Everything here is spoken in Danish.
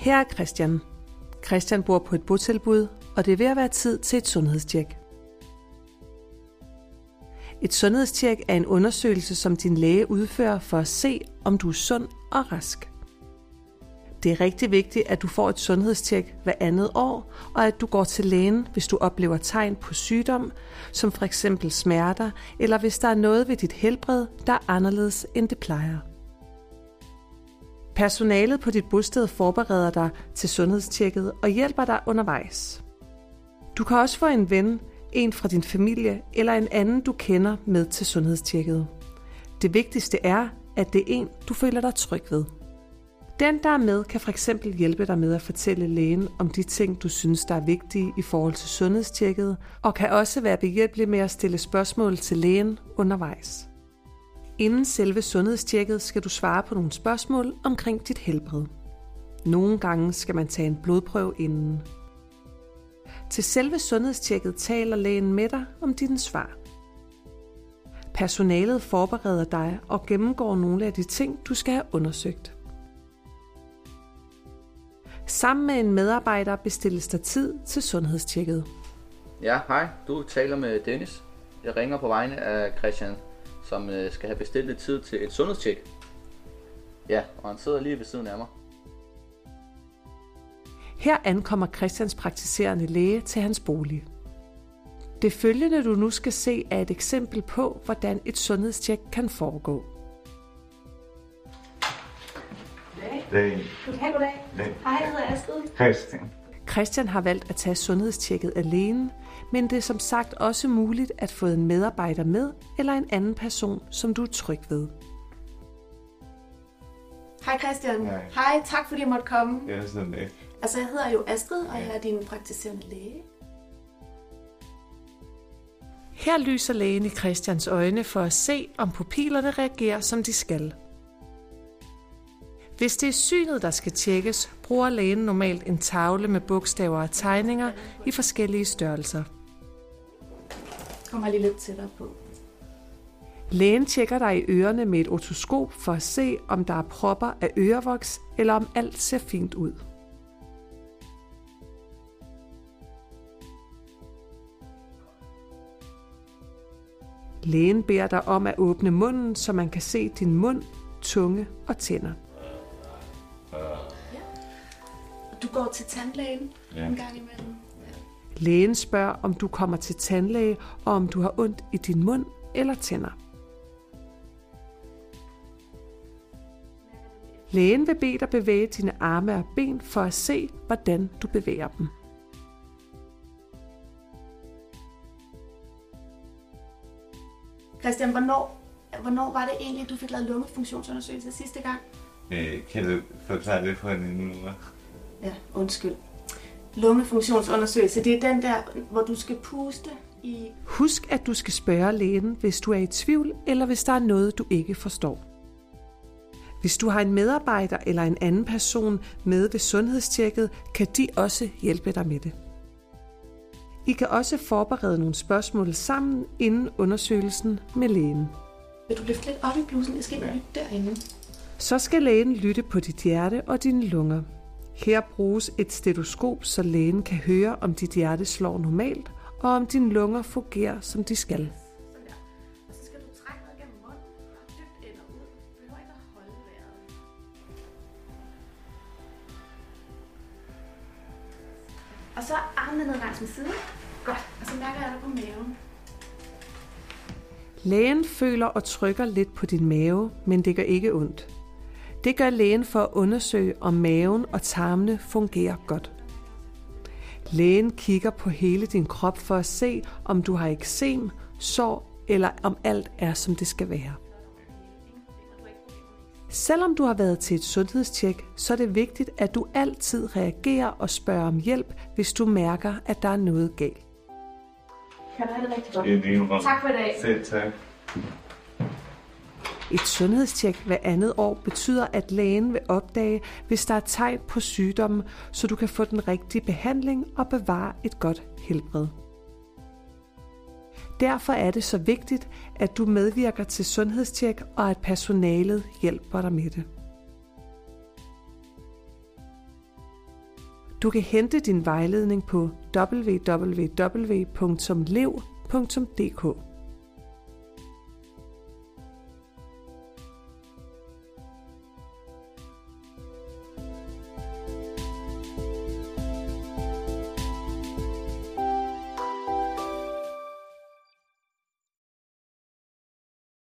Her er Christian. Christian bor på et botilbud, og det er ved at være tid til et sundhedstjek. Et sundhedstjek er en undersøgelse, som din læge udfører for at se, om du er sund og rask. Det er rigtig vigtigt, at du får et sundhedstjek hver andet år, og at du går til lægen, hvis du oplever tegn på sygdom, som for eksempel smerter, eller hvis der er noget ved dit helbred, der er anderledes end det plejer. Personalet på dit bosted forbereder dig til sundhedstjekket og hjælper dig undervejs. Du kan også få en ven, en fra din familie eller en anden, du kender med til sundhedstjekket. Det vigtigste er, at det er en, du føler dig tryg ved. Den, der er med, kan fx hjælpe dig med at fortælle lægen om de ting, du synes, der er vigtige i forhold til sundhedstjekket, og kan også være behjælpelig med at stille spørgsmål til lægen undervejs. Inden selve sundhedstjekket skal du svare på nogle spørgsmål omkring dit helbred. Nogle gange skal man tage en blodprøve inden. Til selve sundhedstjekket taler lægen med dig om dine svar. Personalet forbereder dig og gennemgår nogle af de ting, du skal have undersøgt. Sammen med en medarbejder bestilles der tid til sundhedstjekket. Ja, hej. Du taler med Dennis. Jeg ringer på vegne af Christian, som øh, skal have bestilt tid til et sundhedstjek. Ja, og han sidder lige ved siden af mig. Her ankommer Christians praktiserende læge til hans bolig. Det følgende, du nu skal se, er et eksempel på, hvordan et sundhedstjek kan foregå. Dag. Goddag, goddag. Dag. Hej, jeg hedder Astrid. Christian. Christian har valgt at tage sundhedstjekket alene, men det er som sagt også muligt at få en medarbejder med eller en anden person, som du er tryg ved. Hej Christian. Hej. Hej, tak fordi jeg måtte komme. Ja, sådan det. Altså, jeg hedder jo Astrid, og jeg er din praktiserende læge. Her lyser lægen i Christians øjne for at se, om pupillerne reagerer, som de skal. Hvis det er synet, der skal tjekkes, bruger lægen normalt en tavle med bogstaver og tegninger i forskellige størrelser. Kommer lige lidt tættere på. Lægen tjekker dig i ørerne med et otoskop for at se, om der er propper af ørevoks, eller om alt ser fint ud. Lægen beder dig om at åbne munden, så man kan se din mund, tunge og tænder. Går til tandlægen Ja. en gang imellem. Lægen spørger, om du kommer til tandlæge, og om du har ondt i din mund eller tænder. Lægen vil bede dig bevæge dine arme og ben for at se, hvordan du bevæger dem. Christian, hvornår, hvornår var det egentlig, du fik lavet lungefunktionsundersøgelse sidste gang? Øh, kan du forklare det for en nu? Ja, undskyld. Lungefunktionsundersøgelse, det er den der, hvor du skal puste i... Husk, at du skal spørge lægen, hvis du er i tvivl, eller hvis der er noget, du ikke forstår. Hvis du har en medarbejder eller en anden person med ved sundhedstjekket, kan de også hjælpe dig med det. I kan også forberede nogle spørgsmål sammen inden undersøgelsen med lægen. Vil du løfte lidt op i blusen? Jeg skal Ja. derinde. Så skal lægen lytte på dit hjerte og dine lunger. Her bruges et stetoskop, så lægen kan høre, om dit hjerte slår normalt, og om dine lunger fungerer, som de skal. Og så armene ned langs min side. Godt. Og så mærker jeg dig på maven. Lægen føler og trykker lidt på din mave, men det gør ikke ondt. Det gør lægen for at undersøge, om maven og tarmene fungerer godt. Lægen kigger på hele din krop for at se, om du har eksem, sår eller om alt er, som det skal være. Selvom du har været til et sundhedstjek, så er det vigtigt, at du altid reagerer og spørger om hjælp, hvis du mærker, at der er noget galt. Kan du have det rigtig godt? Det er din rum. Tak for i dag. Selv tak. Et sundhedstjek hver andet år betyder, at lægen vil opdage, hvis der er tegn på sygdommen, så du kan få den rigtige behandling og bevare et godt helbred. Derfor er det så vigtigt, at du medvirker til sundhedstjek og at personalet hjælper dig med det. Du kan hente din vejledning på www.lev.dk.